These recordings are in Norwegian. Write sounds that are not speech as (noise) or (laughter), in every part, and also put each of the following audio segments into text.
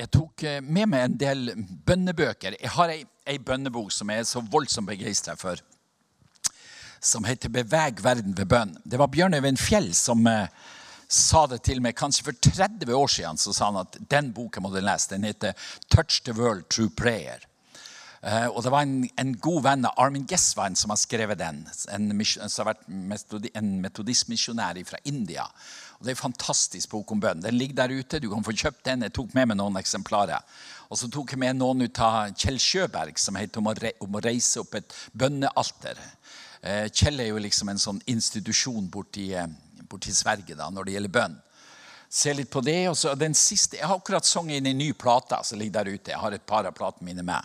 jeg tok eh, med meg en del bønnebøker. Jeg har ei, ei bønnebok som jeg er så voldsomt begeistra for, som heter 'Beveg verden ved bønn'. Det var Bjørn Øyvind Fjell som eh, sa det til meg kanskje for 30 år siden. Så sa han at den boken må du lese. Den heter 'Touch the World Through Prayer'. Uh, og det var en, en god venn av Armin Gesswein som har skrevet den. En, en, en metodistmisjonær fra India. Og Det er en fantastisk bok om bønn. Den ligger der ute. Du kan få kjøpt den. Jeg tok med meg noen eksemplarer. Og så tok jeg med noen ut av Kjell Sjøberg, som heter om å, reise opp et bønnealter. Eh, Kjell er jo liksom en sånn institusjon borti, eh, borti Sverige da, når det gjelder bønn. Se litt på det. og så den siste, Jeg har akkurat sunget inn en ny plate som ligger der ute. Jeg har et par av platene mine med.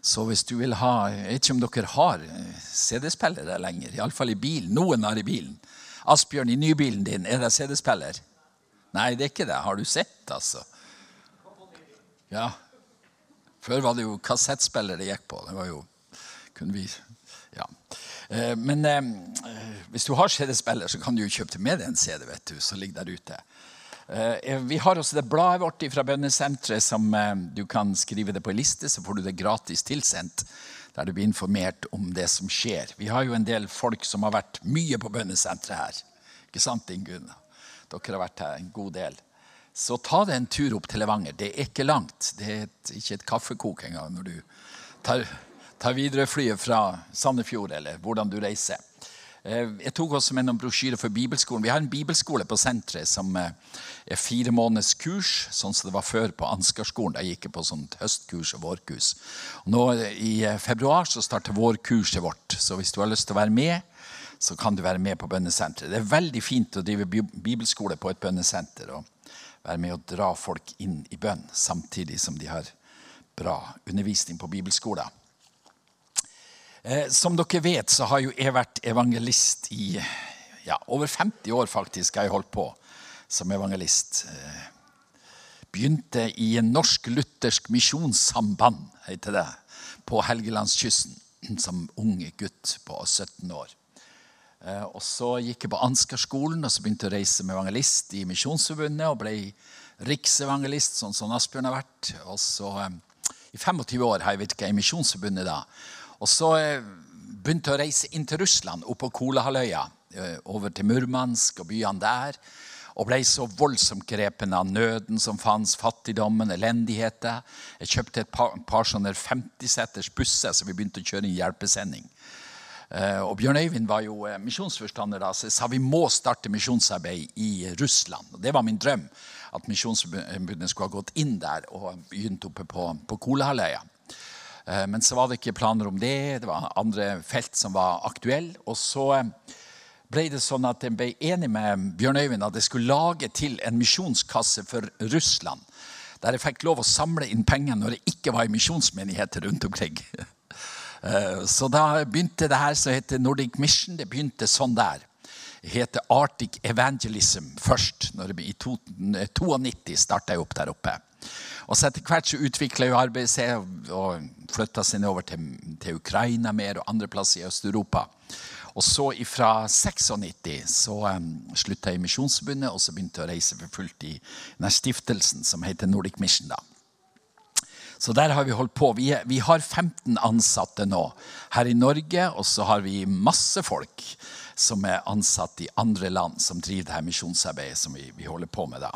Så hvis du vil ha Jeg vet ikke om dere har eh, CD-spillere lenger. Iallfall i bilen. Noen har i bilen. Asbjørn, i nybilen din, er det CD-spiller? Nei, det er ikke det. Har du sett, altså? Ja. Før var det jo kassettspiller det gikk på. Det var jo kunne vi, ja. Eh, Men eh, hvis du har CD-spiller, så kan du jo kjøpe til med deg en CD vet du, som ligger der ute. Eh, Vi har også det bladet vårt fra Bønnesenteret som du kan skrive det på en liste, så får du det gratis tilsendt. Der du blir informert om det som skjer. Vi har jo en del folk som har vært mye på Bønnesenteret her. Ikke sant, Ingunn? Dere har vært her en god del. Så ta deg en tur opp til Levanger. Det er ikke langt. Det er et, ikke et kaffekok engang når du tar, tar Widerøe-flyet fra Sandefjord, eller hvordan du reiser. Eh, Jeg tok også med noen brosjyrer for bibelskolen. Vi har en bibelskole på senteret som eh, er fire måneders kurs, sånn som det var før på Ansgarskolen. Da gikk jeg på sånt høstkurs og vårkurs. Nå eh, I februar så starter vårkurset vårt, så hvis du har lyst til å være med, så kan du være med på bønnesenteret. Det er veldig fint å drive bibelskole på et bønnesenter og være med å dra folk inn i bønn, samtidig som de har bra undervisning på bibelskolen. Eh, Som dere vet, så har jo jeg vært evangelist i ja, over 50 år, faktisk, har jeg holdt på som evangelist. Eh, Begynte i en norsk-luthersk misjonssamband, heter det, på Helgelandskysten som ung gutt på 17 år. Eh, Og så gikk jeg på Ansgarskolen og så begynte jeg å reise med evangelist i Misjonsforbundet og ble riksevangelist, sånn som Asbjørn har vært. Og så I 25 år har jeg virka i Misjonsforbundet da. Og så eh, begynte jeg å reise inn til Russland, opp på Kolahalvøya. eh, Over til Murmansk og byene der. Og ble så voldsomt grepen av nøden som fantes, fattigdommen, elendigheten. Jeg kjøpte et par, par sånne 50-seters busser, så vi begynte å kjøre en hjelpesending. Eh, Og Bjørn Øyvind var jo misjonsforstander da, så jeg sa vi må starte misjonsarbeid i Russland. Og det var min drøm, at Misjonsforbundet skulle ha gått inn der og begynt oppe på, på Kolahalvøya. Eh, Men så var det ikke planer om det. Det var andre felt som var aktuelle. Og så eh, ble det sånn at jeg ble enig med Bjørn Øyvind at jeg skulle lage til en misjonskasse for Russland. Der jeg fikk lov å samle inn penger når jeg ikke var i misjonsmenigheter rundt omkring. (laughs) Eh, Så da begynte det her som heter Nordic Mission. Det begynte sånn der. Det heter Arctic Evangelism først. I to- 92 starta jeg opp der oppe. Og så etter hvert så utvikla jo arbeidet og flytta seg nedover til, til Ukraina mer og andre plasser i Øst-Europa. Og så fra 96 så um, slutta jeg i Misjonsforbundet, og så begynte jeg å reise for fullt i denne stiftelsen som heter Nordic Mission. da. Så der har vi holdt på. Vi, vi har 15 ansatte nå her i Norge, og så har vi masse folk som er ansatt i andre land, som driver det her misjonsarbeidet som vi, vi holder på med. da.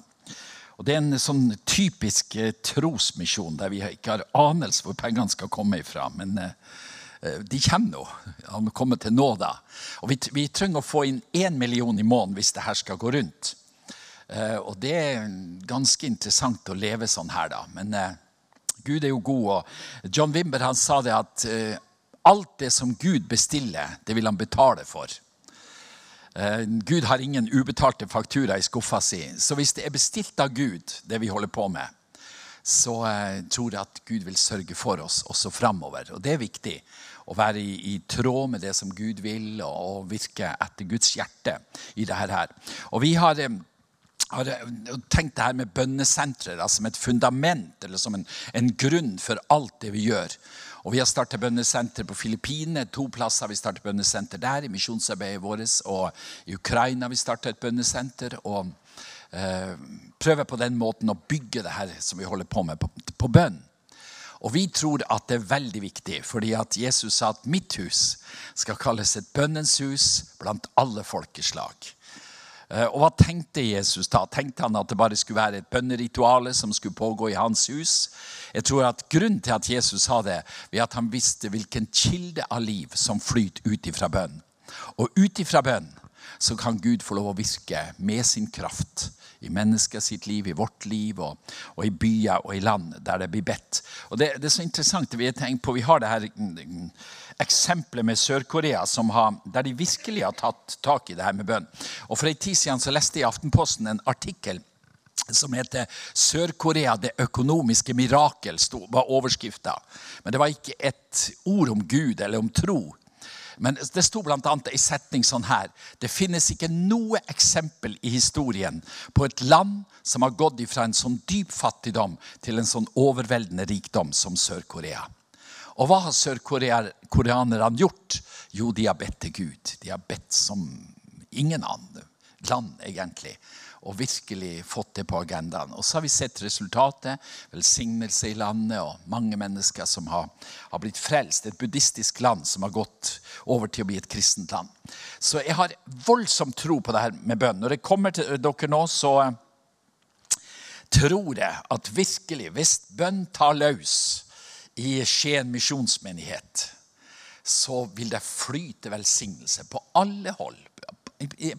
Og Det er en sånn typisk eh, trosmisjon der vi ikke har anelse hvor pengene skal komme ifra. Men eh, eh, de kommer nå. De kommer til nå da. Og vi, vi trenger å få inn én million i måneden hvis det her skal gå rundt. Og det er ganske interessant å leve sånn her, da. Men Gud er jo god. Og John Wimber han sa det at alt det som Gud bestiller, det vil han betale for. Eh, Gud har ingen ubetalte faktura i skuffa si. Så hvis det er bestilt av Gud, det vi holder på med, så eh, tror jeg at Gud vil sørge for oss også framover. Og det er viktig å være i, i tråd med det som Gud vil, og, og virke etter Guds hjerte i dette her. Og vi har eh, har tenkt det her med bønnesentre da, som et fundament eller som en, en grunn for alt det vi gjør. Og Vi har startet bønnesenter på Filippinene. To plasser har vi startet bønnesenter der. I misjonsarbeidet vårt. Og i Ukraina har vi startet et bønnesenter. Og eh, prøver på den måten å bygge det her som vi holder på med, på, på bønn. Og vi tror at det er veldig viktig, fordi at Jesus sa at mitt hus skal kalles et bønnens hus blant alle folkeslag. Eh, og hva tenkte Jesus da? Tenkte han at det bare skulle være et bønnerituale som skulle pågå i hans hus? Jeg tror at Grunnen til at Jesus sa det, er at han visste hvilken kilde av liv som flyter ut ifra bønn. Og ut ifra bønn så kan Gud få lov å virke med sin kraft i mennesket sitt liv, i vårt liv, og, og, i byer og i land der det blir bedt. Og det, det er så interessant. Vi, på, vi har det her mm, eksempelet med Sør-Korea, der de virkelig har tatt tak i det her med bønn. Og For en tid siden så leste jeg i Aftenposten en artikkel som heter 'Sør-Korea det økonomiske mirakel', var overskrifta. Men det var ikke et ord om Gud eller om tro. Men det sto bl.a. ei setning sånn her. Det finnes ikke noe eksempel i historien på et land som har gått fra en sånn dyp fattigdom til en sånn overveldende rikdom som Sør-Korea. Og hva har sørkoreanerne gjort? Jo, de har bedt til Gud. De har bedt som ingen andre land, egentlig og virkelig fått det på agendaen. Og så har vi sett resultatet. Velsignelse i landet og mange mennesker som har, har, blitt frelst. Et buddhistisk land som har gått over til å bli et kristent land. Så jeg har voldsom tro på det her med bønn. Når det kommer til dere nå, så eh, tror jeg at virkelig, hvis bønn tar løs i Skien misjonsmenighet, så vil det flyte velsignelse på alle hold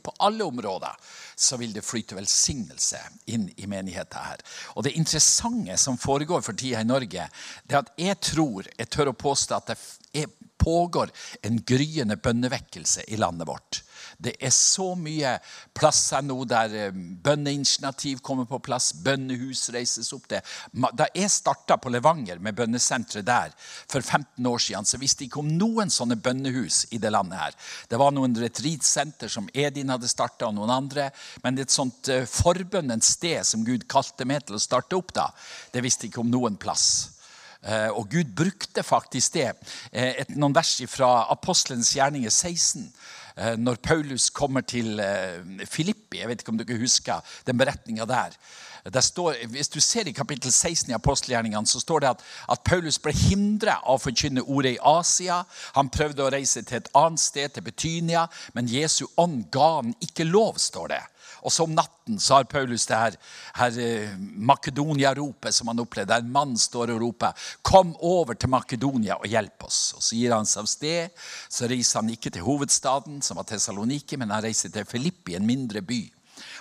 på alle områder så vil det flyte velsignelse inn i menigheten her. Og Det interessante som foregår for tida i Norge, det er at jeg tror, jeg tør å påstå at det pågår en gryende bønnevekkelse i landet vårt. Det er så mye plasser nå der eh, bønneinitiativ kommer på plass, bønnehus reises opp. Det. Da jeg starta på Levanger med bønnesenteret der for 15 år siden, så visste jeg ikke om noen sånne bønnehus i det landet her. Det var noen retreatsenter som Edin hadde starta, og noen andre. Men et sånt uh, forbønnens sted som Gud kalte meg til å starte opp da, det visste jeg ikke om noen plass. Uh, og Gud brukte faktisk det. Et, noen vers fra Apostelens gjerninger 16 Eh, når Paulus kommer til eh, Filippi. Jeg vet ikke om dere husker den beretninga der. Står, hvis du ser i kapittel 16 i apostelgjerningene, så står det at, at Paulus ble hindra av å forkynne ordet i Asia. Han prøvde å reise til et annet sted, til Betynia, men Jesu ånd ga han ikke lov, står det. Og så om natten så har Paulus det her, her eh, Makedonia-ropet som han opplevde. Der en mann står og roper 'Kom over til Makedonia og hjelp oss'. Og Så gir han seg av sted. Så reiser han ikke til hovedstaden, som var Tessaloniki, men han reiser til Filippi, en mindre by.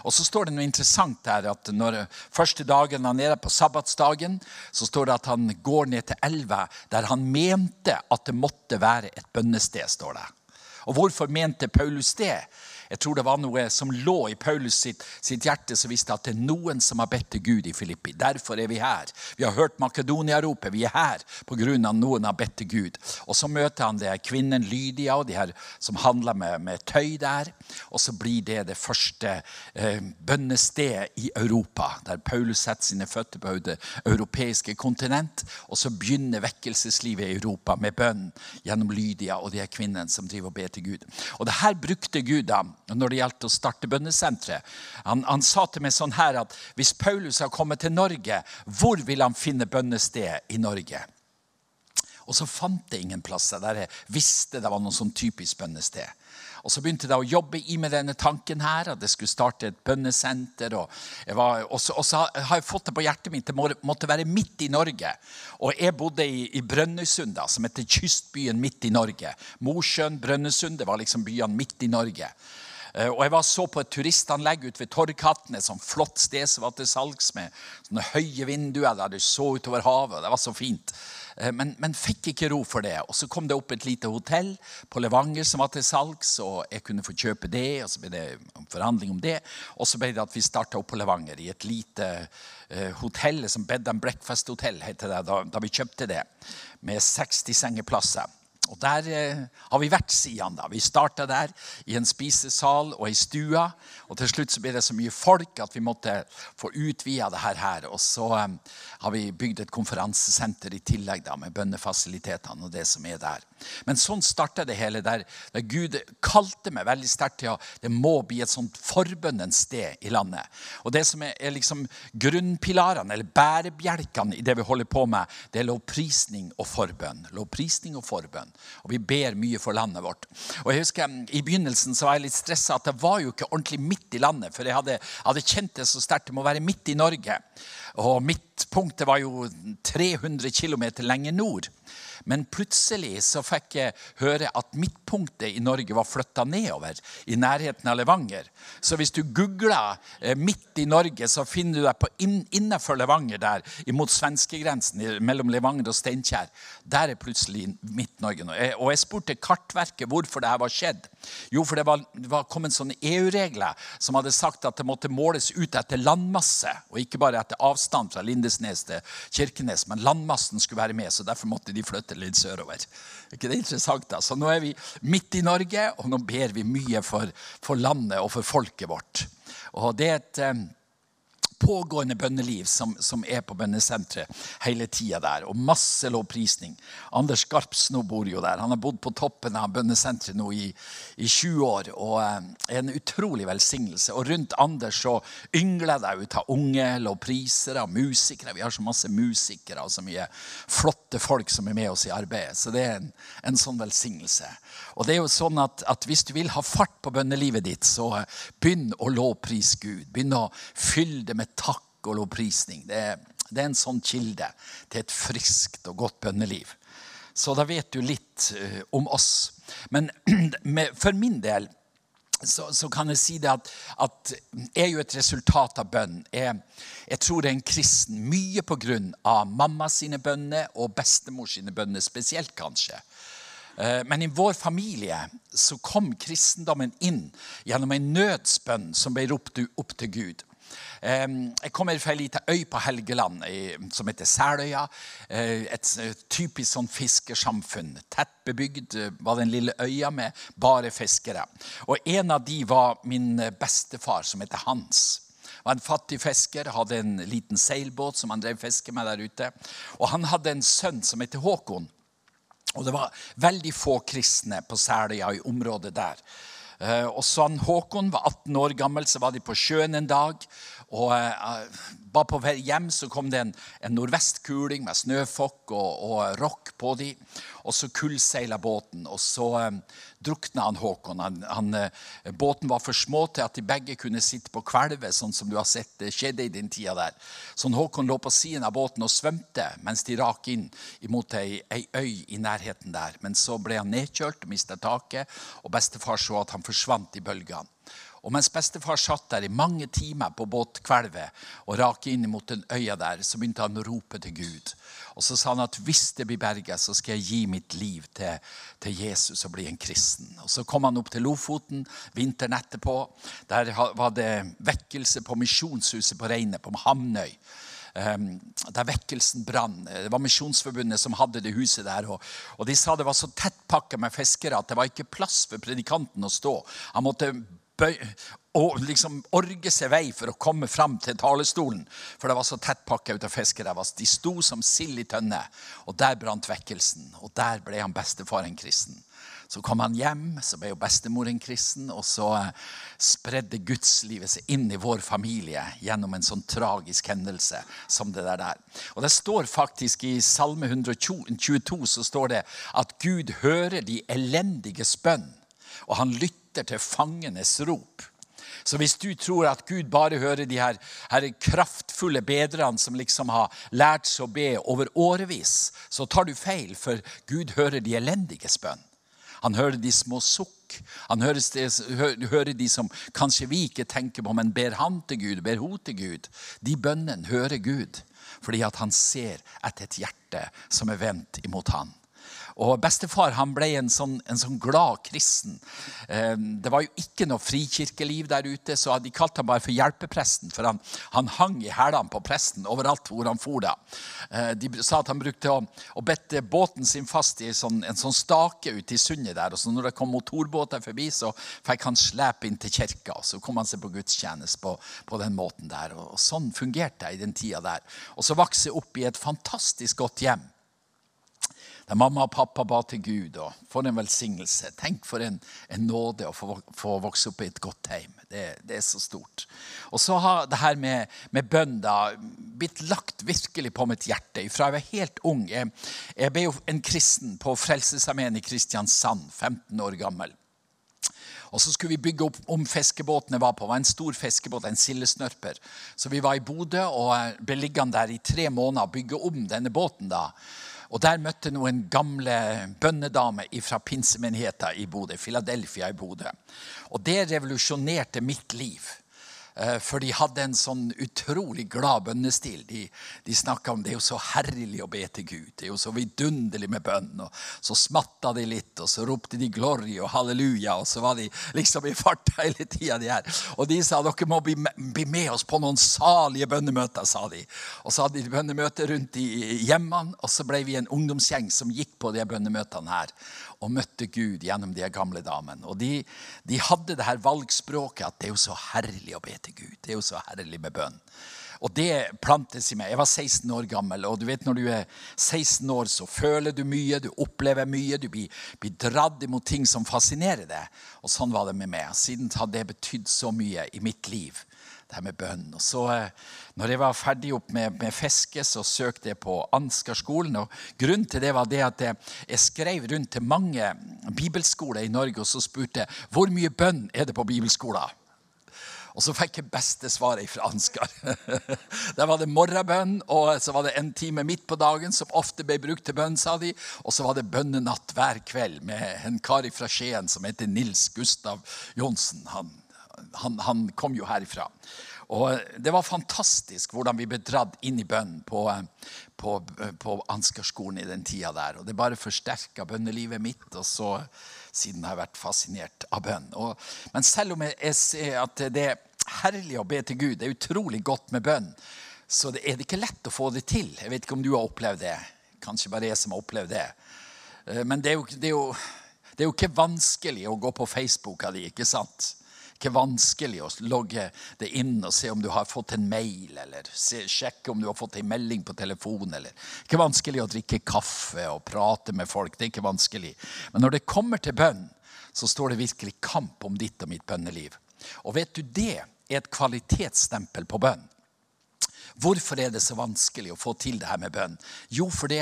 Og så står det noe interessant der, at når Første dagen han er der, på sabbatsdagen, så står det at han går ned til elva der han mente at det måtte være et bønnested. står det. Og Hvorfor mente Paulus det? Jeg tror det var noe som lå i Paulus sitt, sitt hjerte som visste at det er noen som har bedt til Gud i Filippi. Derfor er vi her. Vi har hørt Makedonia-ropet. Vi er her pga. noen har bedt til Gud. Og Så møter han det kvinnen Lydia og de her som handler med, med tøy der. Og så blir det det første eh, bønnestedet i Europa, der Paulus setter sine føtter på det europeiske kontinent. Og så begynner vekkelseslivet i Europa med bønn gjennom Lydia og de her kvinnene som driver og ber til Gud. Og det her brukte Gud da når det gjaldt å starte bønnesenteret. Han, han, sa til meg sånn her at hvis Paulus har kommet til Norge, hvor vil han finne bønnested i Norge? Og så fant jeg ingen plasser der jeg visste det var noe sånn typisk bønnested. Og Så begynte jeg å jobbe i med denne tanken her, at jeg skulle starte et bønnesenter. Og, var, og, så, og så, har jeg fått det på hjertet mitt. Det måtte være midt i Norge. Og jeg bodde i, i Brønnøysund, som heter kystbyen midt i Norge. Mosjøen, Brønnøysund, det var liksom byene midt i Norge. Eh, og Jeg var så på et turistanlegg ute ved Torghatten, et sånt flott sted som var til salgs, med sånne høye vinduer der du så utover havet. Det var så fint. Eh, men, men, fikk ikke ro for det. Og Så kom det opp et lite hotell på Levanger som var til salgs, og jeg kunne få kjøpe det. og Så ble det forhandling om det. Og så ble det at vi starta opp på Levanger i et lite uh, hotell som Bed and Breakfast Hotel heter det, da, da vi kjøpte det, med 60 sengeplasser. Og Der eh, har vi vært siden. da. Vi starta der i en spisesal og ei stue. Og til slutt så ble det så mye folk at vi måtte få utvida det her. Og så eh, har vi bygd et konferansesenter i tillegg da, med bønnefasilitetene og det som er der. Men sånn starta det hele, der, der, Gud kalte meg veldig sterkt til at det må bli et sånt forbønnens sted i landet. Og det som er, er liksom grunnpilarene, eller bærebjelkene i det vi holder på med, det er lovprisning og forbønn. Lovprisning og forbønn. Og vi ber mye for landet vårt. Og jeg husker I begynnelsen så var jeg litt stressa at det var jo ikke ordentlig midt i landet. For jeg hadde, hadde kjent det så sterkt. Det må være midt i Norge. Og midtpunktet var jo 300 km lenger nord. Men plutselig så fikk jeg høre at midtpunktet i Norge var flytta nedover, i nærheten av Levanger. Så hvis du googler eh, 'midt i Norge', så finner du deg innenfor Levanger der, imot svenskegrensen mellom Levanger og Steinkjer. Der er plutselig Midt-Norge nå. Eh, og jeg spurte Kartverket hvorfor det her var skjedd. Jo, for det var, det var kommet sånne EU-regler som hadde sagt at det måtte måles ut etter landmasse, og ikke bare etter avstand fra Lindesnes til Kirkenes, men landmassen skulle være med, så derfor måtte de flytte litt sørover. Er ikke det interessant? da? Så nå er vi midt i Norge, og nå ber vi mye for, for landet og for folket vårt. Og det er et eh, pågående bønneliv som, som er på bønnesenteret hele tida der. Og masse lovprisning. Anders Garpsno bor jo der. Han har bodd på toppen av bønnesenteret nå i, i 20 år. Og eh, er en utrolig velsignelse. Og rundt Anders så yngler det ut av unge lovprisere og musikere. Vi har så masse musikere og så mye flotte folk som er med oss i arbeidet. Så det er en, en sånn velsignelse. Og det er jo sånn at, at Hvis du vil ha fart på bønnelivet ditt, så eh, begynn å lovprise Gud. Begynn å fylle det med takk og lovprisning. Det, det er en sånn kilde til et friskt og godt bønneliv. Så da vet du litt uh, om oss. Men (clears throat) med, for min del så, så, kan jeg si det at, at er jo et resultat av bønn. Jeg, jeg tror er en kristen mye på grunn av mamma sine bønner og bestemor sine bønner spesielt, kanskje. Eh, men i vår familie så kom kristendommen inn gjennom en nødsbønn som ble ropt opp til Gud. Jeg kommer fra ei lita øy på Helgeland som heter Seløya. Eh, et typisk sånn fiskersamfunn. Tett bebygd eh, var den lille øya med bare fiskere. Og En av de var min bestefar, som heter Hans var en fattig fisker, hadde en liten seilbåt som han drev fiske med der ute. Og han hadde en sønn som heter Håkon. Og det var veldig få kristne på Seløya i området der. Eh, og så Håkon var 18 år gammel, så var de på sjøen en dag. Og eh, bare på vei hjem så kom det en, en nordvestkuling med snøfokk og, og rock på de. Og så kullseila båten, og så eh, drukna han Håkon. Han, han, eh, båten var for små til at de begge kunne sitte på kvelvet, sånn som du har sett det skjedde i din tida der. Så Håkon lå på siden av båten og svømte mens de rak inn mot ei, ei øy i nærheten der. Men så ble han nedkjølt og mista taket, og bestefar så at han forsvant i bølgene. Og mens bestefar satt der i mange timer på båtkvelvet og rake inn mot den øya der, så begynte han å rope til Gud. Og så sa han at hvis det blir berget, så skal jeg gi mitt liv til, til, Jesus og bli en kristen. Og Så kom han opp til Lofoten vinteren etterpå. Der var det vekkelse på Misjonshuset på Reine, på Hamnøy. Um, der vekkelsen brann. Det var Misjonsforbundet som hadde det huset der. Og, og de sa det var så tettpakka med fiskere at det var ikke plass for predikanten å stå. Han måtte og liksom orge seg vei for å komme fram til talestolen. For det var så tett pakka ut av fiskeræva. De sto som sild i tønne. Og der brant vekkelsen. Og der ble han bestefar en kristen. Så kom han hjem, så ble jo bestemor en kristen, og så eh, spredde gudslivet seg inn i vår familie gjennom en sånn tragisk hendelse som det der. Og Det står faktisk i Salme 122 så står det at Gud hører de elendiges bønn, og han lytter lytter til fangenes rop. Så hvis du tror at Gud bare hører de her, her kraftfulle bedrene som liksom har lært seg å be over årevis, så tar du feil, for Gud hører de elendiges bønn. Han hører de små sukk. Han hører de, som kanskje vi ikke tenker på, men ber han til Gud, ber hun til Gud. De bønnene hører Gud fordi at han ser etter et hjerte som er vendt imot han. Og Bestefar han ble en sånn, en sånn glad kristen. Eh, det var jo ikke noe frikirkeliv der ute, så de kalte han bare for hjelpepresten. For han, han hang i hælene på presten overalt hvor han for. da. Eh, de sa at han brukte å, å bette båten sin fast i sånn, en sånn stake ute i sundet der. og så Når det kom motorbåter forbi, så fikk han slepe inn til kirka. og Så kom han seg på gudstjeneste på, på den måten der. Og, og Sånn fungerte jeg i den tida der. Og så vokste jeg opp i et fantastisk godt hjem der mamma og pappa ba til Gud. og For en velsignelse. Tenk for en, en nåde å få, vokse opp i et godt hjem. Det, det, er så stort. Og så har det her med, med bønn da, blitt lagt virkelig på mitt hjerte fra jeg var helt ung. Jeg, jeg ble jo en kristen på Frelsesarmeen i Kristiansand, 15 år gammel. Og så skulle vi bygge opp om fiskebåten var på. Det var en stor fiskebåt, en sildesnørper. Så vi var i Bodø og ble liggende der i tre måneder og bygge om denne båten. da. Og Der møtte noen gamle bønnedamer fra pinsemenigheten i Bodø. Philadelphia i Bodø. Og det revolusjonerte mitt liv. Eh, for de hadde en sånn utrolig glad bønnestil. De, de snakka om det er jo så herlig å be til Gud. Det er jo så vidunderlig med bønn. Og så smatta de litt, og så ropte de 'glory' og 'halleluja'. Og så var de liksom i fart hele tida, de her. Og de sa dere må bli bli med oss på noen salige bønnemøter, sa de. Og så hadde de bønnemøter rundt i hjemmene, og så ble vi en ungdomsgjeng som gikk på de bønnemøtene her og møtte Gud gjennom de gamle damene. Og de, de, hadde det her valgspråket at det er jo så herlig å be til Gud. Det er jo så herlig med bønn. Og det plantes i meg. Jeg var 16 år gammel. og du vet Når du er 16 år, så føler du mye, du opplever mye. Du blir, blir dratt imot ting som fascinerer deg. Og sånn var det med meg. Siden har det betydd så mye i mitt liv det her med bønn. Og så, eh, når jeg var ferdig opp med, med fiske, så søkte jeg på Ansgarskolen. og Grunnen til det var det at jeg, skrev rundt til mange bibelskoler i Norge og så spurte jeg, hvor mye bønn er det på bibelskoler. Og så fikk jeg beste svaret fra Ansgar. (laughs) Der var det morgenbønn, og så var det en time midt på dagen som ofte ble brukt til bønn, sa de. Og så var det bønnenatt hver kveld med en kar fra Skien som heter Nils Gustav Johnsen. Han han, han, kom jo herifra. Og Det var fantastisk hvordan vi ble dratt inn i bønnen på, på, på Ansgarskolen i den tida der. Og Det bare forsterka bønnelivet mitt. og så siden har vært fascinert av bønn. Og, men selv om jeg ser at det er herlig å be til Gud, det er utrolig godt med bønn, så det er det ikke lett å få det til. Jeg vet ikke om du har opplevd det. Kanskje bare jeg som har opplevd det. Eh, men det er jo, det er jo, det er jo ikke vanskelig å gå på Facebooka di, ikke sant? Ikke vanskelig å logge det inn og se om du har fått en mail, eller se, sjekke om du har fått en melding på telefon. Eller. Ikke vanskelig å drikke kaffe og prate med folk. Det er ikke vanskelig. Men når det kommer til bønn, så står det virkelig kamp om ditt og mitt bønneliv. Og vet du, det er et kvalitetsstempel på bønn. Hvorfor er det så vanskelig å få til det her med bønn? Jo, fordi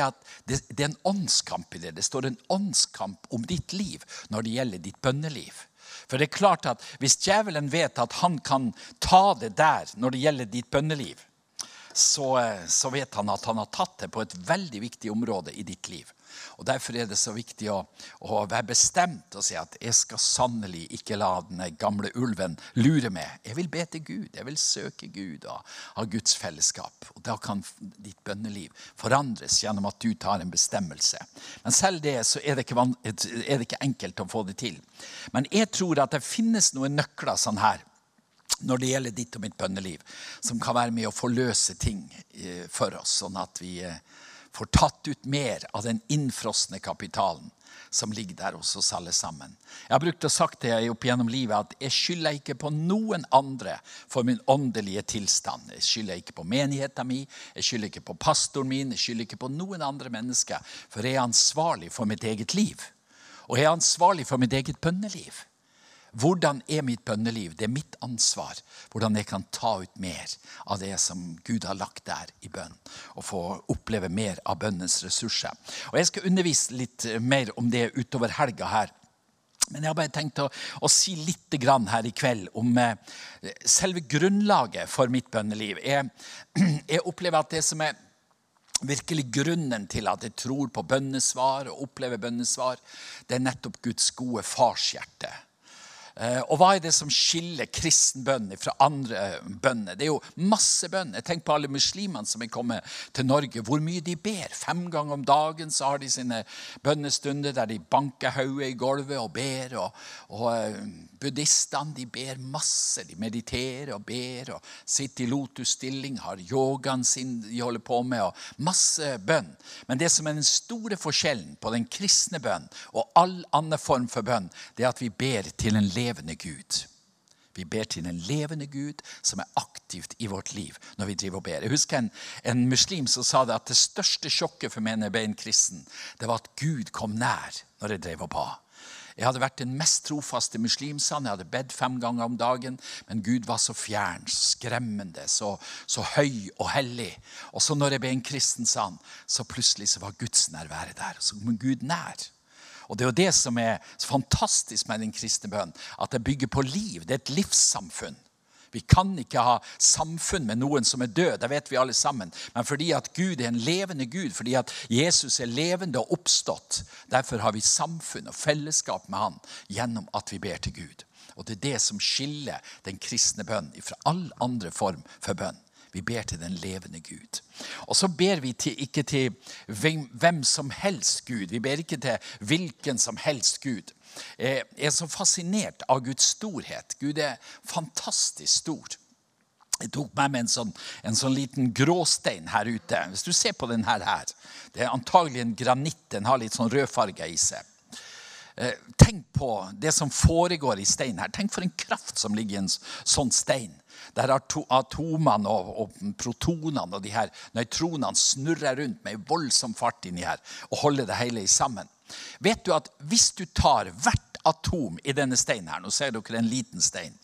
det, det er en åndskamp i det. Det står en åndskamp om ditt liv når det gjelder ditt bønneliv. For det er klart at Hvis djevelen vet at han kan ta det der når det gjelder ditt bønneliv, så, eh, så vet han at han har tatt det på et veldig viktig område i ditt liv. Og Derfor er det så viktig å, å, være bestemt og si at jeg skal sannelig ikke la den gamle ulven lure meg. Jeg vil be til Gud, jeg vil søke Gud og ha Guds fellesskap. Og Da kan ditt bønneliv forandres gjennom at du tar en bestemmelse. Men selv det så er det ikke, er det ikke enkelt å få det til. Men jeg tror at det finnes noen nøkler sånn her når det gjelder ditt og mitt bønneliv, som kan være med å forløse ting eh, for oss, sånn at vi eh, får tatt ut mer av den innfrosne kapitalen som ligger der hos oss alle sammen. Jeg har brukt å sagt det opp gjennom livet at jeg skylder ikke på noen andre for min åndelige tilstand. Jeg skylder ikke på menigheten min, jeg skylder ikke på pastoren min, jeg skylder ikke på noen andre mennesker. For jeg er ansvarlig for mitt eget liv. Og jeg er ansvarlig for mitt eget bønneliv. Hvordan er mitt bønneliv? Det er mitt ansvar. Hvordan jeg kan ta ut mer av det som Gud har lagt der i bønn. Og få oppleve mer av bønnens ressurser. Og Jeg skal undervise litt mer om det utover helga her. Men jeg har bare tenkt å, å si litt her i kveld om eh, selve grunnlaget for mitt bønneliv. Jeg, (clears throat) jeg opplever at det som er virkelig grunnen til at jeg tror på bønnesvar og opplever bønnesvar, det er nettopp Guds gode farshjerte Eh, og hva er det som skiller kristen bønn fra andre bønner? Det er jo masse bønn. Jeg tenker på alle muslimene som er kommet til Norge. Hvor mye de ber. Fem ganger om dagen så har de sine bønnestunder der de banker hodet i gulvet og ber. Og, og eh, buddhistene de ber masse. De mediterer og ber og sitter i lotusstilling, har yogaen sin de holder på med, og masse bønn. Men det som er den store forskjellen på den kristne bønn og all annen form for bønn, det er at vi ber til en leder levende Gud. Vi ber til en levende Gud som er aktivt i vårt liv når vi driver og ber. Jeg husker en, en muslim som sa det at det største sjokket for meg når jeg ble en kristen, det var at Gud kom nær når jeg drev og ba. Jeg hadde vært den mest trofaste muslim, sa han. Jeg hadde bedt fem ganger om dagen. Men Gud var så fjern, skremmende, så, så høy og hellig. Og så når jeg ble en kristen, sa han, så plutselig så var Guds nærvære der. Så kom Gud nær. Og Det er jo det som er så fantastisk med den kristne bønnen. At det bygger på liv. Det er et livssamfunn. Vi kan ikke ha samfunn med noen som er død. Det vet vi alle sammen. Men fordi at Gud er en levende Gud, fordi at Jesus er levende og oppstått, derfor har vi samfunn og fellesskap med Han gjennom at vi ber til Gud. Og Det er det som skiller den kristne bønnen fra all andre form for bønn. Vi ber til den levende Gud. Og så ber vi til, ikke til hvem, hvem, som helst Gud. Vi ber ikke til hvilken som helst Gud. Jeg er så fascinert av Guds storhet. Gud er fantastisk stor. Jeg tok med meg en sånn, en sånn liten gråstein her ute. Hvis du ser på denne her, Det er antagelig en granitt. Den har litt sånn rødfarge i seg. Eh, tenk på det som foregår i steinen her. Tenk for en kraft som ligger i en sånn stein. Der atomene og, og, protonene og de her nøytronene snurrer rundt med voldsom fart inni her og holder det hele sammen. Vet du at hvis du tar hvert atom i denne steinen her, nå ser dere en liten stein,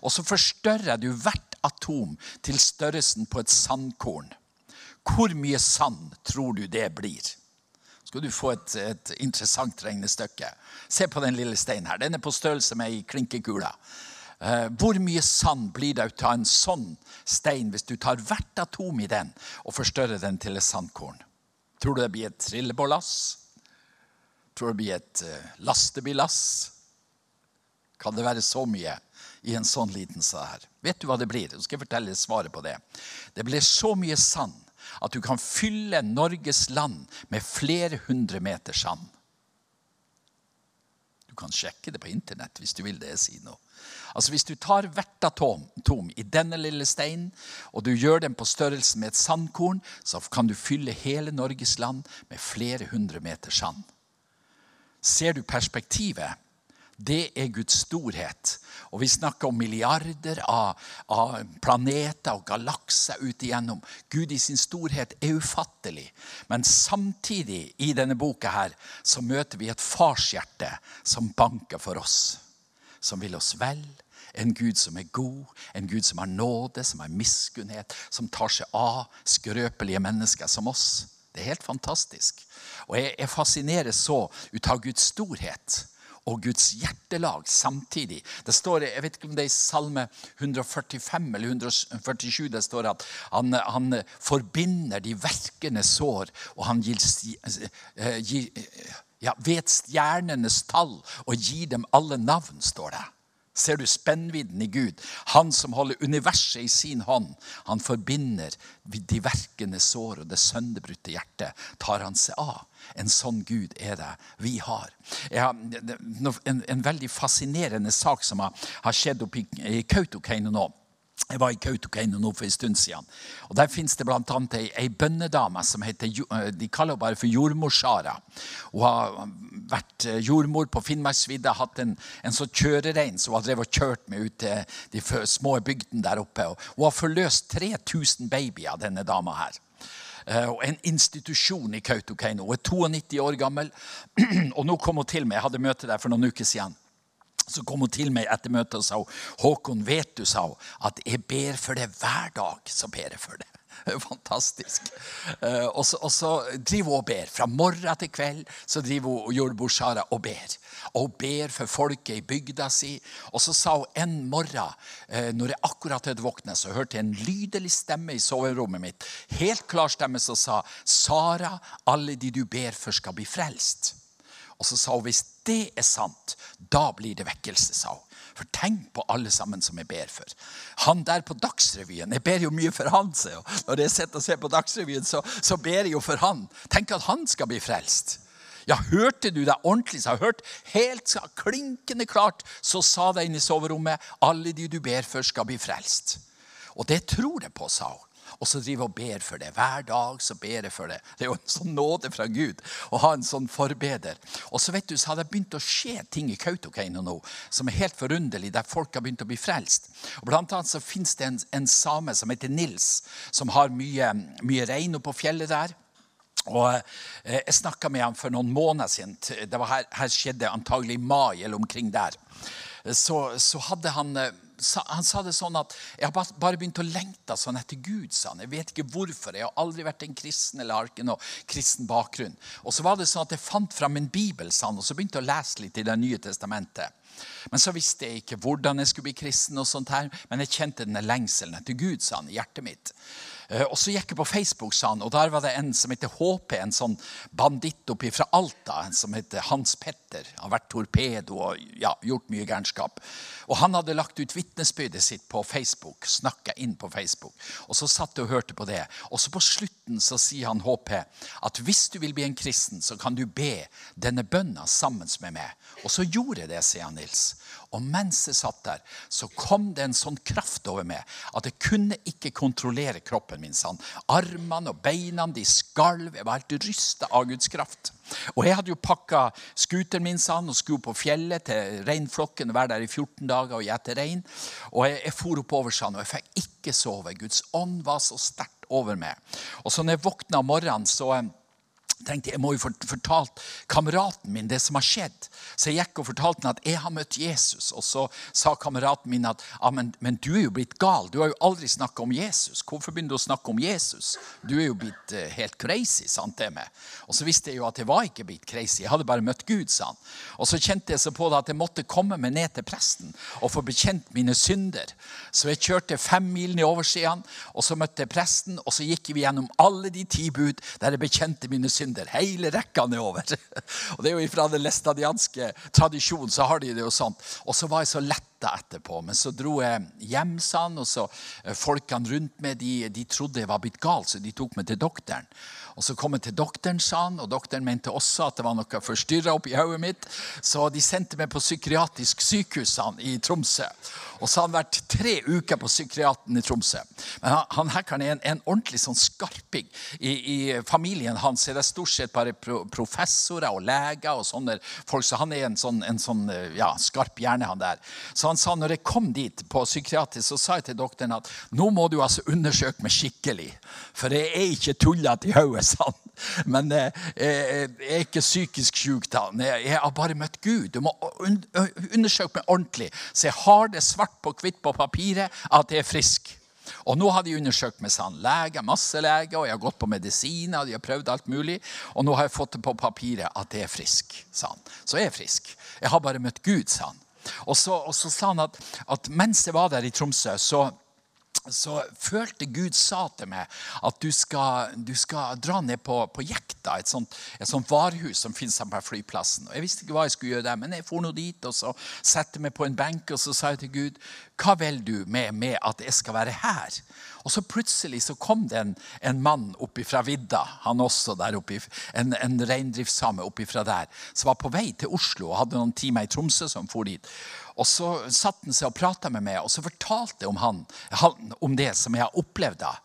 og så forstørrer du hvert atom til størrelsen på et sandkorn, hvor mye sand tror du det blir? skal du få et, et, interessant regnestykke. Se på den lille steinen her. Den er på størrelse med ei klinkekule. Eh, hvor mye sand blir det ut av en sånn stein hvis du tar hvert atom i den og forstørrer den til et sandkorn? Tror du det blir et trillebårlass? Tror du det blir et uh, lastebillass? Kan det være så mye i en sånn liten sak her? Vet du hva det blir? Jeg skal fortelle svaret på det. Det blir så mye sand at du kan fylle Norges land med flere hundre meter sand. Du kan sjekke det på internett hvis du vil det si nå. Altså Hvis du tar hvert atom tom i denne lille steinen, og du gjør den på størrelse med et sandkorn, så kan du fylle hele Norges land med flere hundre meter sand. Ser du perspektivet? Det er Guds storhet. Og vi snakker om milliarder av, av planeter og galakser ut igjennom. Gud i sin storhet er ufattelig. Men samtidig i denne boka her, så møter vi et farshjerte som banker for oss som vil oss vel. En Gud som er god, en Gud som har nåde, som har miskunnhet, som tar seg av skrøpelige mennesker som oss. Det er helt fantastisk. Og jeg, jeg fascineres så ut av Guds storhet og Guds hjertelag samtidig. Det står, Jeg vet ikke om det er i Salme 145 eller 147 det står at han, han forbinder de verkende sår, og han gir, eh, gir ja, vet stjernenes tall og gir dem alle navn, står det. Ser du spennvidden i Gud? Han som holder universet i sin hånd. Han forbinder de verkende sår og det sønderbrutte hjertet. Tar han seg av. En sånn Gud er det vi har. har en, en, veldig fascinerende sak som har, har skjedd oppe i Kautokeino nå. Jeg var i Kautokeino nå for en stund siden. Og Der fins det bl.a. ei, ei bønnedame som heter eh, de kaller henne bare for jordmor Sara. Hun har vært eh, jordmor på Finnmarksvidda, hatt en, en sånn kjørerein som hun har drevet og kjørt med ut til de små bygdene der oppe. Og hun har forløst 3000 babyer, denne dama her. Eh, og en institusjon i Kautokeino. Hun er 92 år gammel. (clears throat) Og nå kom hun til meg. Jeg hadde møte der for noen uker siden. Så kom hun til meg etter møtet og sa Håkon, vet du, sa hun, at jeg ber for det hver dag. Så ber jeg for det. Fantastisk. Eh, og så, og så, driver hun og ber. Fra morgen til kveld så driver hun jordmor Sara og ber. Og hun ber for folket i bygda si. Og så sa hun en morgen, eh, når jeg akkurat hadde våknet, så hørte jeg en lydelig stemme i soverommet mitt. Helt klar stemme som sa, Sara, alle de du ber for, skal bli frelst. Og så sa hun hvis det er sant, da blir det vekkelse, sa hun. For tenk på alle sammen som jeg ber for. Han der på Dagsrevyen Jeg ber jo mye for han. Så. Når jeg sitter og ser på Dagsrevyen, så, så ber jeg jo for han. Tenk at han skal bli frelst. Ja, hørte du deg ordentlig? Så jeg Hørte hørt helt klinkende klart. Så sa det inne i soverommet alle de du ber for, skal bli frelst. Og det tror jeg på, sa hun. Og så driver og ber for det. Hver dag så ber jeg for det. Det er jo en sånn nåde fra Gud å ha en sånn forbeder. Og så vet du, så har det begynt å skje ting i Kautokeino nå som er helt forunderlig, der folk har begynt å bli frelst. Og Blant annet så finnes det en, en same som heter Nils, som har mye, mye rein oppå fjellet der. Og eh, Jeg snakka med ham for noen måneder siden. Det var her, her skjedde antagelig i mai eller omkring der. Så, så hadde han eh, han sa det sånn at jeg har bare begynt å lengte sånn etter Gud. sa han. Jeg vet ikke hvorfor. Jeg har aldri vært en kristen eller har ikke noe kristen bakgrunn. Og så var det sånn at jeg fant fram en bibel sa han, og så begynte jeg å lese litt i Det nye testamentet. Men så visste jeg ikke hvordan jeg skulle bli kristen, og sånt her, men jeg kjente denne lengselen etter Gud sa han, i hjertet mitt. Eh, og Så gikk jeg på Facebook, sa han, og der var det en som heter HP, en sånn banditt oppi fra Alta. En som heter Hans Petter. Han har vært torpedo og ja, gjort mye gærenskap. Og Han hadde lagt ut vitnesbyrdet sitt på Facebook. Snakka inn på Facebook. Og Så satt jeg og hørte på det. Og så på slutten så sier han HP at hvis du vil bli en kristen, så kan du be denne bønna sammen med meg. Og så gjorde jeg det, sier han Nils. Og mens jeg satt der, så kom det en sånn kraft over meg at jeg kunne ikke kontrollere kroppen min. Sånn. Armene og beina de skalv. Jeg var helt rysta av Guds kraft. Og jeg hadde jo pakka scooteren min sånn, og skulle på fjellet til reinflokken. Være der i 14 dager og gjete rein. Og jeg, jeg for oppover sånn, og jeg fikk ikke sove. Guds ånd var så sterkt over meg. Og så når jeg våkna om morgenen, så tenkte jeg må jo fortalt kameraten min det som har skjedd. Så jeg gikk og fortalte han at jeg har møtt Jesus. Og så sa kameraten min at ja, men, men, du er jo blitt gal. Du har jo aldri snakka om Jesus. Hvorfor begynner du å snakke om Jesus? Du er jo blitt uh, helt crazy. sant det med. Og så visste jeg jo at jeg var ikke blitt crazy. Jeg hadde bare møtt Gud. sa han. Og så kjente jeg så på det at jeg måtte komme meg ned til presten og få bekjent mine synder. Så jeg kjørte fem mil ned oversiden, og så møtte jeg presten, og så gikk vi gjennom alle de ti bud der jeg bekjente mine synder synder. Hele rekka nedover. (laughs) Og det er jo Fra den læstadianske tradisjonen så har de det jo sånn. Og så var jeg så letta etterpå. Men så dro jeg hjem, sann, og så eh, folkene rundt meg de, de trodde jeg var blitt gal, så de tok meg til doktoren. Og Så kom jeg til doktoren, sa han, og doktoren mente også at det var noe forstyrra oppi hodet mitt. Så de sendte meg på psykiatrisk sykehus han, i Tromsø. Og så har han vært tre uker på psykiaten i Tromsø. Men han, han her kan er en, en, ordentlig sånn skarping. I, I, familien hans er det stort sett bare pro, professorer og leger og sånne folk. Så han er en sånn, en sånn ja, skarp hjerne, han der. Så han sa når jeg kom dit på psykiatrisk, så sa jeg til doktoren at nå må du altså undersøke meg skikkelig. For jeg er ikke tullete i hodet, sa han. Men eh, jeg er ikke psykisk syk. da. Jeg har bare møtt Gud. Du må undersøke meg ordentlig. Så jeg har det svart på hvitt på papiret at jeg er frisk. Og nå har de undersøkt meg sånn, leger, masse leger, og jeg har gått på medisiner. de har prøvd alt mulig, Og nå har jeg fått det på papiret at jeg er frisk. Sånn. Så jeg er frisk. Jeg har bare møtt Gud, sa han. Og så, og så sa han at, at mens jeg var der i Tromsø, så så følte Gud sa til meg at du skal, du skal dra ned på, på Jekta, et sånt, et sånt varehus som finnes på flyplassen. Og Jeg visste ikke hva jeg skulle gjøre der, men jeg for nå dit og så satte meg på en benk og så sa jeg til Gud hva vil du med, med at jeg skal være her? Og så plutselig så kom det en, en mann opp fra vidda, han også der oppe, en, en reindriftssame fra der, som var på vei til Oslo og hadde noen timer i Tromsø som for dit. Og så satte han seg og prata med meg, og så fortalte jeg om han, om det som jeg har opplevd. da.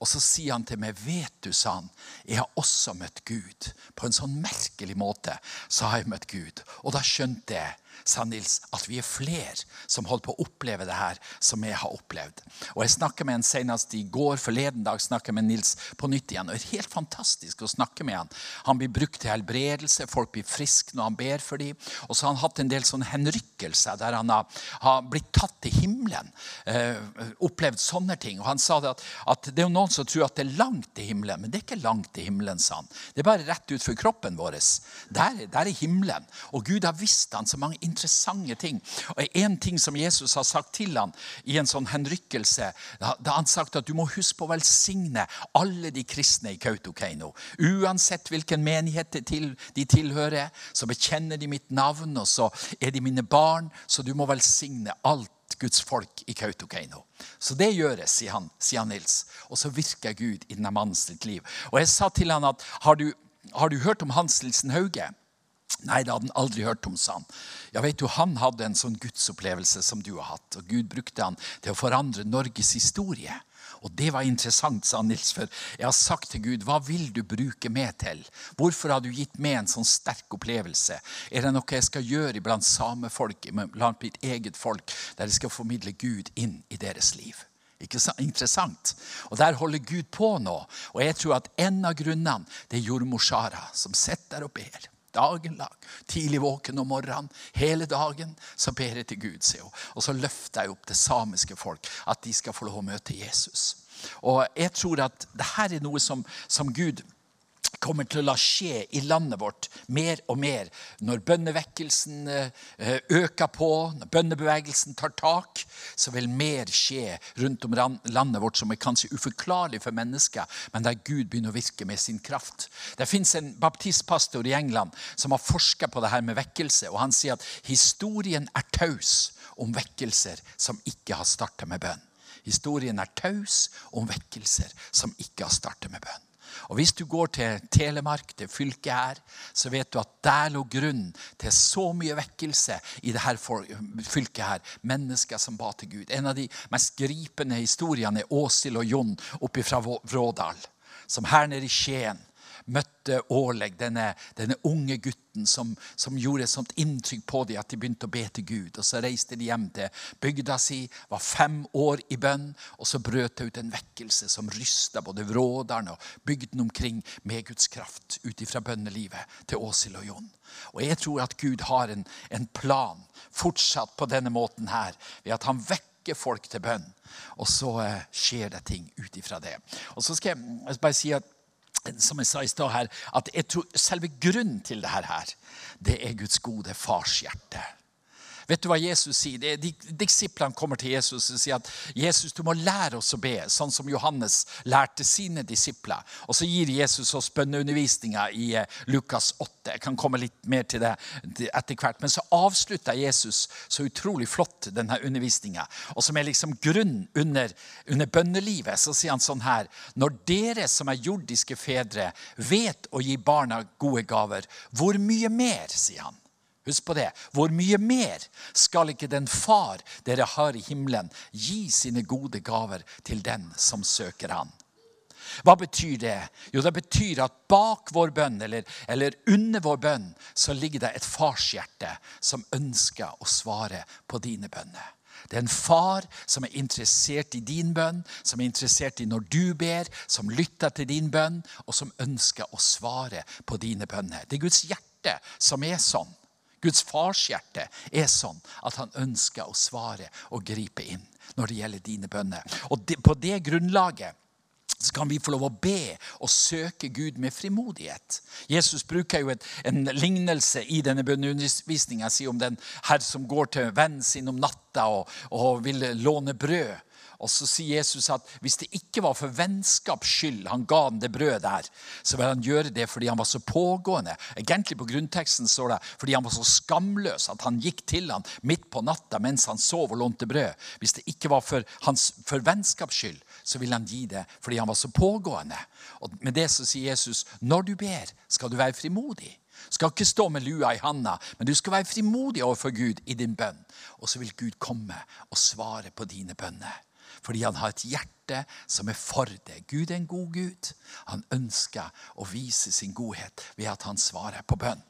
Og så sier han til meg, 'Vet du', sa han, 'jeg har også møtt Gud.' På en sånn merkelig måte så har jeg møtt Gud. Og da skjønte jeg sa Nils, at vi er flere som holder på å oppleve det her som jeg har opplevd. Og Jeg snakket med en senest i går forleden dag snakket med Nils på nytt igjen. og Det er helt fantastisk å snakke med han. Han blir brukt til helbredelse, folk blir friske når han ber for dem. Og så har han hatt en del sånne henrykkelser der han har, har blitt tatt til himmelen. Eh, opplevd sånne ting. Og Han sa det at, at, det er noen som tror at det er langt til himmelen, men det er ikke langt til himmelen, sa han. Det er bare rett utfor kroppen vår. Der, der er himmelen. Og Gud har visst han så mange interessante ting. Og En ting som Jesus har sagt til ham i en sånn henrykkelse, da han sagt at du må huske på å velsigne alle de kristne i Kautokeino. Uansett hvilken menighet de tilhører, så bekjenner de mitt navn, og så er de mine barn, så du må velsigne alt Guds folk i Kautokeino. Så det gjøres, sier han, sier han Nils. Og så virker Gud i denne mannens liv. Og jeg sa til han at har du, har du hørt om Hans Nilsen Hauge? Nei, det hadde han aldri hørt om, sa han. Ja, vet du, Han hadde en sånn gudsopplevelse som du har hatt. og Gud brukte han til å forandre Norges historie. Og det var interessant, sa Nils, for jeg har sagt til Gud, hva vil du bruke meg til? Hvorfor har du gitt meg en sånn sterk opplevelse? Er det noe jeg skal gjøre iblant samefolk, blant mitt eget folk, der jeg skal formidle Gud inn i deres liv? Ikke så interessant? Og Der holder Gud på nå. Og jeg tror at en av grunnene det er jordmor Sara, som sitter der og ber dagen lang. Tidlig våken om morgenen, hele dagen, så ber jeg til Gud. Se. Og så løfter jeg opp det samiske folk, at de skal få lov å møte Jesus. Og jeg tror at dette er noe som, som Gud kommer til å la skje i landet vårt mer og mer når bønnevekkelsen eh, øker på, når bønnebevegelsen tar tak. Så vil mer skje rundt om landet vårt som er kanskje uforklarlig for mennesker, men der Gud begynner å virke med sin kraft. Det fins en baptistpastor i England som har forska på det her med vekkelse. og Han sier at historien er taus om vekkelser som ikke har starta med bønn. Historien er taus om vekkelser som ikke har startet med bønn. Og Hvis du går til Telemark, det fylket her, så vet du at der lå grunnen til så mye vekkelse i dette fylket. her. Mennesker som ba til Gud. En av de mest gripende historiene er Åshild og Jon oppe fra Vrådal. Som her nede i Skien møtte Åleg, denne, denne unge gutten som, som, gjorde et sånt inntrykk på dem at de begynte å be til Gud. Og Så reiste de hjem til bygda si, var fem år i bønn, og så brøt det ut en vekkelse som rysta både Vrådalen og bygden omkring med Guds kraft ut ifra bønnelivet til Åshild og Jon. Og Jeg tror at Gud har en, en plan fortsatt på denne måten her, ved at han vekker folk til bønn. Og så eh, skjer det ting ut ifra det. Og så skal jeg bare si at som jeg sa i stad her, at jeg tror selve grunnen til dette her, det er Guds gode farshjerte. Vet du hva Jesus sier? De, Disiplene kommer til Jesus og sier at Jesus, du må lære oss å be, sånn som Johannes lærte sine disipler. Og Så gir Jesus oss bønneundervisninga i eh, Lukas 8. Jeg kan komme litt mer til det etter hvert. Men så avslutter Jesus så utrolig flott denne undervisninga. Og som er liksom grunn under, under bønnelivet, så sier han sånn her Når dere som er jordiske fedre, vet å gi barna gode gaver, hvor mye mer, sier han Husk på det. Hvor mye mer skal ikke den far dere har i himmelen, gi sine gode gaver til den som søker han? Hva betyr det? Jo, Det betyr at bak vår bønn, eller, eller under vår bønn, så ligger det et farshjerte som ønsker å svare på dine bønner. Det er en far som er interessert i din bønn, som er interessert i når du ber, som lytter til din bønn, og som ønsker å svare på dine bønner. Det er Guds hjerte som er sånn. Guds fars hjerte er sånn at han ønsker å svare og gripe inn når det gjelder dine bønner. Og På det grunnlaget så kan vi få lov å be og søke Gud med frimodighet. Jesus bruker jo et, en lignelse i denne bønneundervisninga si om den herr som går til vennen sin om natta og, og vil låne brød. Og så sier Jesus at hvis det ikke var for vennskaps skyld han ga ham det brødet der, så vil han gjøre det fordi han var så pågående. Egentlig på grunnteksten står det fordi han var så skamløs at han gikk til ham midt på natta mens han sov og lånte brød. Hvis det ikke var for, hans, for vennskaps skyld, så ville han gi det fordi han var så pågående. Og med det så sier Jesus når du ber, skal du være frimodig. Skal ikke stå med lua i handa, men du skal være frimodig overfor Gud i din bønn. Og så vil Gud komme og svare på dine bønner fordi han har et hjerte som er for det. Gud er en god Gud. Han ønsker å vise sin godhet ved at han svarer på bønn.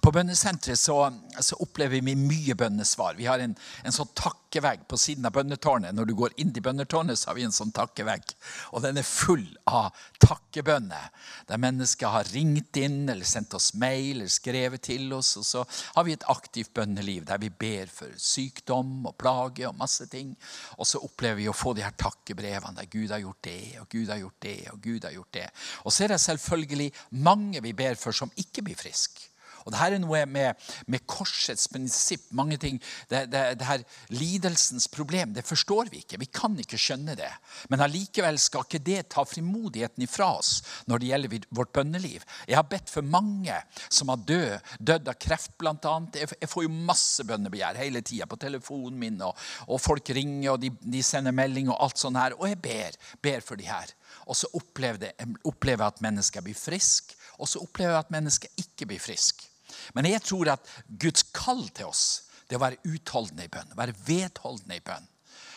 På bønnesenteret så, så, opplever vi mye bønnesvar. Vi har en, en, sånn takkevegg på siden av bønnetårnet. Når du går inn i bønnetårnet, så har vi en sånn takkevegg. Og den er full av takkebønner. Der mennesker har ringt inn eller sendt oss mail eller skrevet til oss. Og så har vi et aktivt bønneliv der vi ber for sykdom og plage og masse ting. Og så opplever vi å få de her takkebrevene der Gud har gjort det, og Gud har gjort det, og Gud har gjort det. Og så er det selvfølgelig mange vi ber for som ikke blir friske. Og det her er noe med, med korsets prinsipp. mange ting. Det, det, det, her Lidelsens problem det forstår vi ikke. Vi kan ikke skjønne det. Men allikevel skal ikke det ta frimodigheten ifra oss når det gjelder vårt bønneliv. Jeg har bedt for mange som har død, dødd av kreft, bl.a. Jeg, jeg får jo masse bønnebegjær hele tida på telefonen min, og, og folk ringer og de, de, sender melding og alt sånt her. Og jeg ber, ber for de her. Og så opplever jeg at mennesker blir friske, og så opplever jeg at mennesker ikke blir friske. Men jeg tror at Guds kall til oss det er å være utholdende i bønn, være vedholdende i bønn.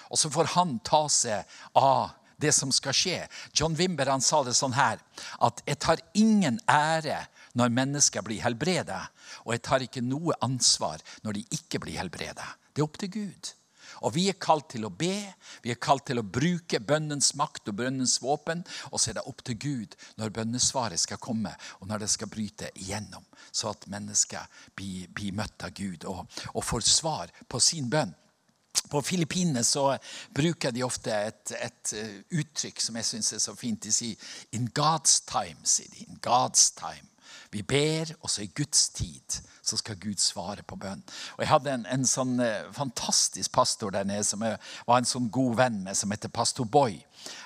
Og så får han ta seg av det som skal skje. John Wimber han sa det sånn her at 'jeg tar ingen ære når mennesker blir helbredet', 'og jeg tar ikke noe ansvar når de ikke blir helbredet'. Det er opp til Gud. Og Vi er kalt til å be, vi er kalt til å bruke bønnens makt og bønnens våpen. Og så er det opp til Gud når bønnesvaret skal komme, og når det skal bryte igjennom. Så at mennesker blir, blir møtt av Gud og, og får svar på sin bønn. På Filippinene så bruker de ofte et, et eh, uttrykk som jeg syns er så fint. De sier 'in God's time'. sier de. In God's time. Vi ber, og så i Guds tid så skal Gud svare på bønn. Og Jeg hadde en, en sånn eh, fantastisk pastor der nede som jeg var en sånn god venn med, som heter pastor Boy.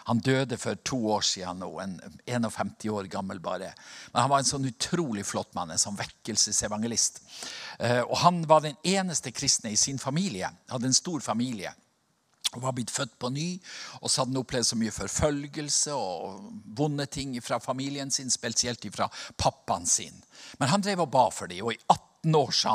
Han døde for to år siden nå, en 51 år gammel bare. Men han var en sånn utrolig flott mann, en sånn vekkelsesevangelist. Eh, og han var den eneste kristne i sin familie. Hadde en stor familie. Og var blitt født på ny, og så hadde han opplevd så mye forfølgelse og vonde ting fra familien sin, spesielt fra pappaen sin. Men han drev og ba for dem, og i 18 18 år så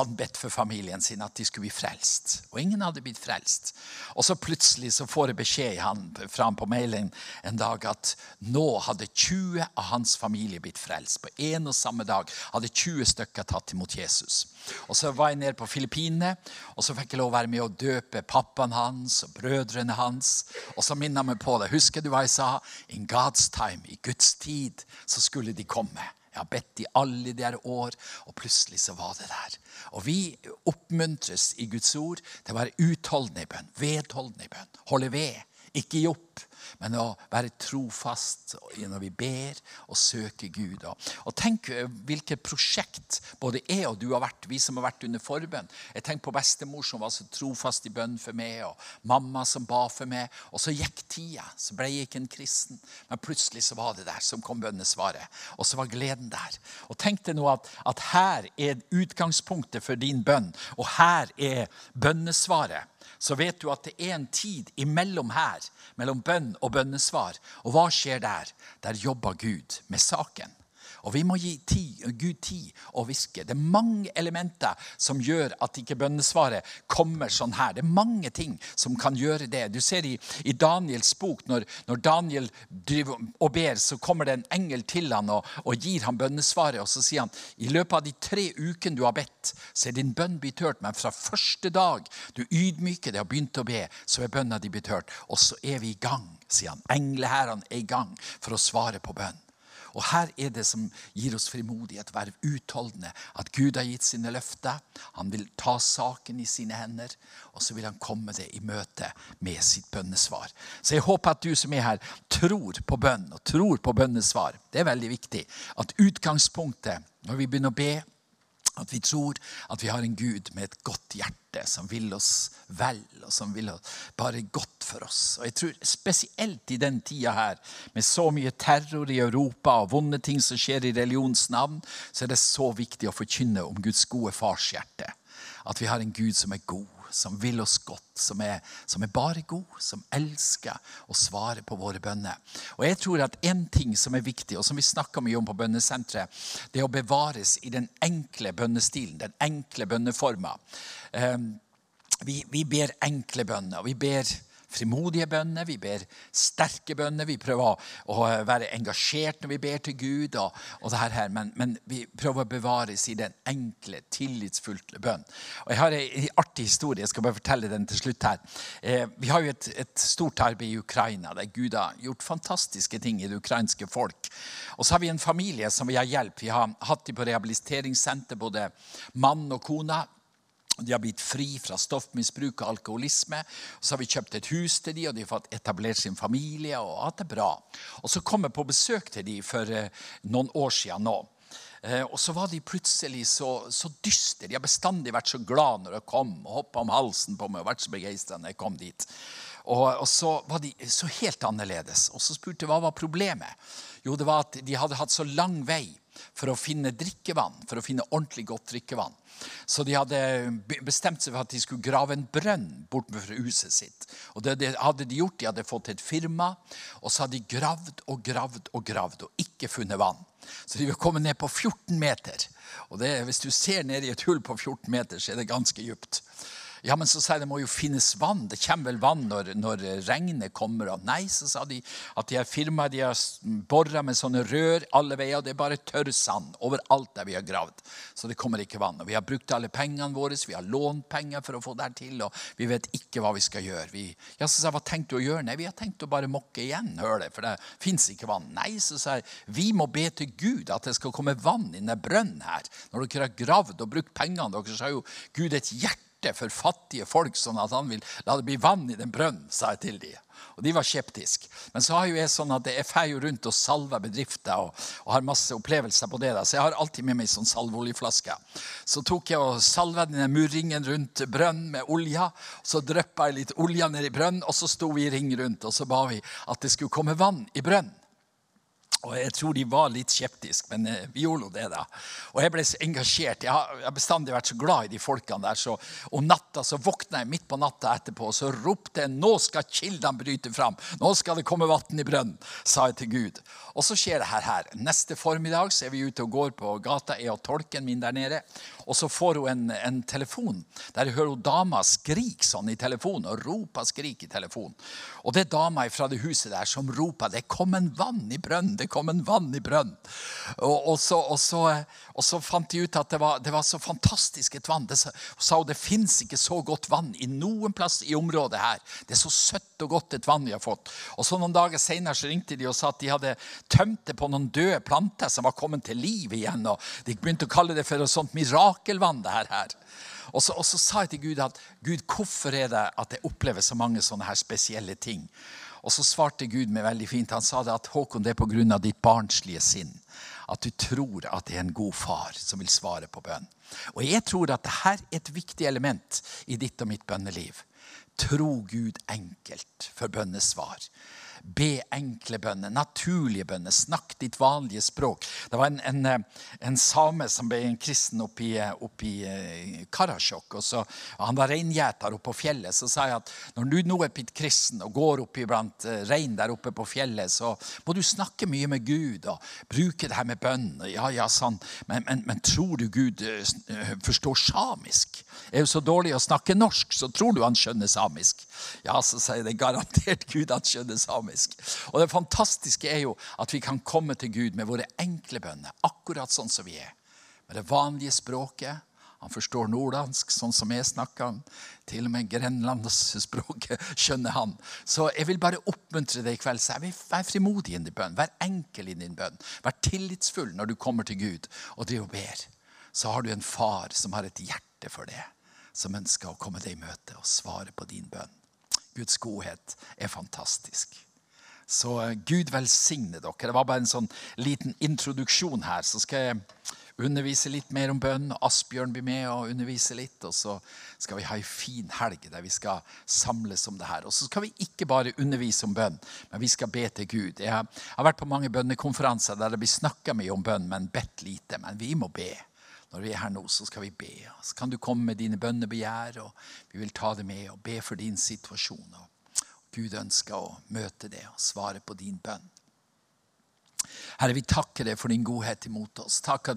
hadde han bedt for familien sin at de skulle bli frelst. Og ingen hadde blitt frelst. Og så plutselig så får jeg beskjed han, fra han på mailen en dag at nå hadde 20 av hans familie blitt frelst. På en og samme dag hadde 20 stykker tatt imot Jesus. Og Så var jeg nede på Filippinene, og så fikk jeg lov å være med å døpe pappaen hans og brødrene hans. Og så minnet han meg på det. Husker du hva jeg sa? In God's time, i Guds tid, så skulle de komme. Jeg har bedt i alle de år, og plutselig så var det der. Og vi oppmuntres i Guds ord til å være utholdende i bønn, vedholdende i bønn. Holde ved, ikke gi opp men å være trofast når vi ber og søker Gud. Og tenk hvilke hvilket prosjekt både jeg og du har vært, vi som har vært under forbønn. Jeg tenker på bestemor som var så trofast i bønn for meg, og mamma som ba for meg. Og så gikk tida, så ble jeg ikke en kristen. Men plutselig så var det der som kom bønnesvaret. Og så var gleden der. Og tenk deg nå at, at her er utgangspunktet for din bønn, og her er bønnesvaret så vet du at det er en tid imellom her, mellom bønn og bønnesvar. Og hva skjer der? Der jobber Gud med saken. Og vi må gi tid, Gud tid å hviske. Det er mange elementer som gjør at ikke bønnesvaret kommer sånn her. Det er mange ting som kan gjøre det. Du ser i, i Daniels bok, når, når, Daniel driver og ber, så kommer det en engel til han og, og, gir ham bønnesvaret. Og så sier han i løpet av de tre ukene du har bedt, så er din bønn blitt hørt. Men fra første dag du ydmyker deg og begynte å be, så er bønna di blitt hørt. Og så er vi i gang, sier han. Englehærene er i gang for å svare på bønn. Og her er det som gir oss frimodighet, være utholdende. At Gud har gitt sine løfter. Han vil ta saken i sine hender, og så vil han komme det i møte med sitt bønnesvar. Så jeg håper at du som er her, tror på bønn og tror på bønnesvar. Det er veldig viktig. At utgangspunktet når vi begynner å be, at vi tror at vi har en Gud med et godt hjerte, som vil oss vel, og som vil bare godt for oss. Og jeg tror Spesielt i den tida her, med så mye terror i Europa og vonde ting som skjer i religionens navn, så er det så viktig å forkynne om Guds gode farshjerte. At vi har en Gud som er god som vil oss godt, som er, som er, bare god, som elsker å svare på våre bønner. Og jeg tror at En ting som er viktig, og som vi snakker mye om på bønnesenteret, det er å bevares i den enkle bønnestilen, den enkle bønneforma. Um, vi, vi ber enkle bønner. og vi ber frimodige bønner, vi ber sterke bønner. Vi prøver å være engasjert når vi ber til Gud. Og, og det her, men, men, vi prøver å bevares i den enkle, tillitsfulle bønnen. Og Jeg har en artig historie. Jeg skal bare fortelle den til slutt her. Eh, vi har jo et, et, stort arbeid i Ukraina der Gud har gjort fantastiske ting i det ukrainske folk. Og så har vi en familie som vi har hjulpet. Vi har hatt dem på rehabiliteringssenter, både mann og kone. De har blitt fri fra stoffmisbruk og alkoholisme. Så har vi kjøpt et hus til dem, og de har fått etablert sin familie. og hatt det bra. Og Så kom jeg på besøk til dem for eh, noen år siden nå. Eh, og så var de plutselig så, så dystre. De har bestandig vært så glad når jeg kom, og hoppa om halsen på meg og vært så begeistra når jeg kom dit. Og, og, så var de så helt annerledes. Og så spurte jeg hva var problemet. Jo, det var at de hadde hatt så lang vei for å finne drikkevann, for å finne ordentlig godt drikkevann. Så de hadde bestemt seg for at de skulle grave en brønn bort fra huset sitt. Og det, hadde De gjort, de hadde fått et firma, og så hadde de gravd og gravd og gravd og ikke funnet vann. Så de var kommet ned på 14 meter. Og det, Hvis du ser ned i et hull på 14 meter, så er det ganske dypt. Ja, men så sa jeg det må jo finnes vann. Det kommer vel vann når, når regnet kommer. Og nei, så sa de at de har firmaet de har bora med sånne rør alle veier. og Det er bare tørr sand overalt der vi har gravd. Så det kommer ikke vann. Og vi har brukt alle pengene våre, vi har lånt penger for å få det til. Og vi vet ikke hva vi skal gjøre. Vi, ja, så sa jeg, hva tenkte du å gjøre? Nei, vi har tenkt å bare mokke igjen hølet, for det fins ikke vann. Nei, så sa jeg, vi må be til Gud at det skal komme vann i denne brønnen her. Når dere har gravd og brukt pengene deres, så har jo Gud et hjerte hjerte for fattige folk, sånn at han vil la det bli vann i den brønnen, sa jeg til dem. Og de var skeptiske. Men så har jo jeg sånn at jeg fer rundt og salver bedrifter og, og, har masse opplevelser på det. da. Så jeg har alltid med meg sånn salveoljeflaske. Så tok jeg og salva denne murringen rundt brønnen med olja. Så dryppa jeg litt olja ned i brønnen, og så sto vi i ring rundt og så ba vi at det skulle komme vann i brønnen. Og Jeg tror de var litt skeptiske, men eh, vi gjorde det. da. Og Jeg ble så engasjert. Jeg har, bestandig vært så glad i de folkene der. Så om natta så våkna jeg midt på natta etterpå og så ropte jeg, nå skal kildene bryte fram. Nå skal det komme vann i brønnen, sa jeg til Gud. Og så skjer det her. her. Neste formiddag så er vi ute og går på gata, jeg og tolken min der nede. Og så får hun en, en telefon der hører hun dama skrike sånn i telefonen. Og roper skrik i telefonen. Og det er dama fra det huset der som roper 'Det kom en vann i brønnen'. Det kom en vann i brønnen. Og, og, så, og, så, og, så, fant de ut at det var, det var så fantastisk et vann. Det sa hun det fins ikke så godt vann i noen plass i området her. Det er så søtt og godt et vann vi har fått. Og så Noen dager senere så ringte de og sa at de hadde tømt det på noen døde planter som var kommet til liv igjen. og De begynte å kalle det for et sånt mirakelvann. det her. Og så, og så, sa jeg til Gud at Gud, hvorfor er det at jeg opplever så mange sånne her spesielle ting? Og så svarte Gud meg veldig fint. Han sa det at Håkon, det er pga. ditt barnslige sinn. At du tror at det er en god far som vil svare på bønn. Og jeg tror at dette er et viktig element i ditt og mitt bønneliv. Tro Gud enkelt for bønnesvar. Be enkle bønner, naturlige bønner. Snakk ditt vanlige språk. Det var en, en, eh, en same som ble en kristen oppe i, oppe i eh, Karasjok. og så, Han var reingjeter oppe på fjellet. Så sa jeg at når du nå er blitt kristen og går opp iblant eh, rein der oppe på fjellet, så må du snakke mye med Gud og bruke det her med bønn. Ja, ja, sånn. Men, men, men tror du Gud forstår samisk? Er jo så dårlig å snakke norsk, så tror du han skjønner samisk. Ja, så sier det garantert Gud at skjønner samisk. Og det fantastiske er jo at vi kan komme til Gud med våre enkle bønner, akkurat sånn som vi er. Med det vanlige språket. Han forstår nordlandsk, sånn som jeg snakker. Til og med grenlandsspråket skjønner han. Så jeg vil bare oppmuntre deg i kveld. Så jeg Vær frimodig i din bønn. Vær enkel i din bønn. Vær tillitsfull når du kommer til Gud og driver og ber. Så har du en far som har et hjerte for det. Som ønsker å komme deg i møte og svare på din bønn. Guds godhet er fantastisk. Så eh, Gud velsigne dere. Det var bare en sånn liten introduksjon her. Så skal jeg undervise litt mer om bønn. Asbjørn blir med og undervise litt. Og så skal vi ha ei en fin helg der vi skal samles om det her. Og så skal vi ikke bare undervise om bønn, men vi skal be til Gud. Jeg har vært på mange bønnekonferanser der det blir snakka mye om bønn, men bedt lite. Men vi må be. Når vi er her nå, så skal vi be. Så kan du komme med dine bønnebegjær, og vi vil ta det med og be for din situasjon. Og Gud ønsker å møte det og svare på din bønn. Herre, vi takker deg for din godhet imot oss. Takk at vi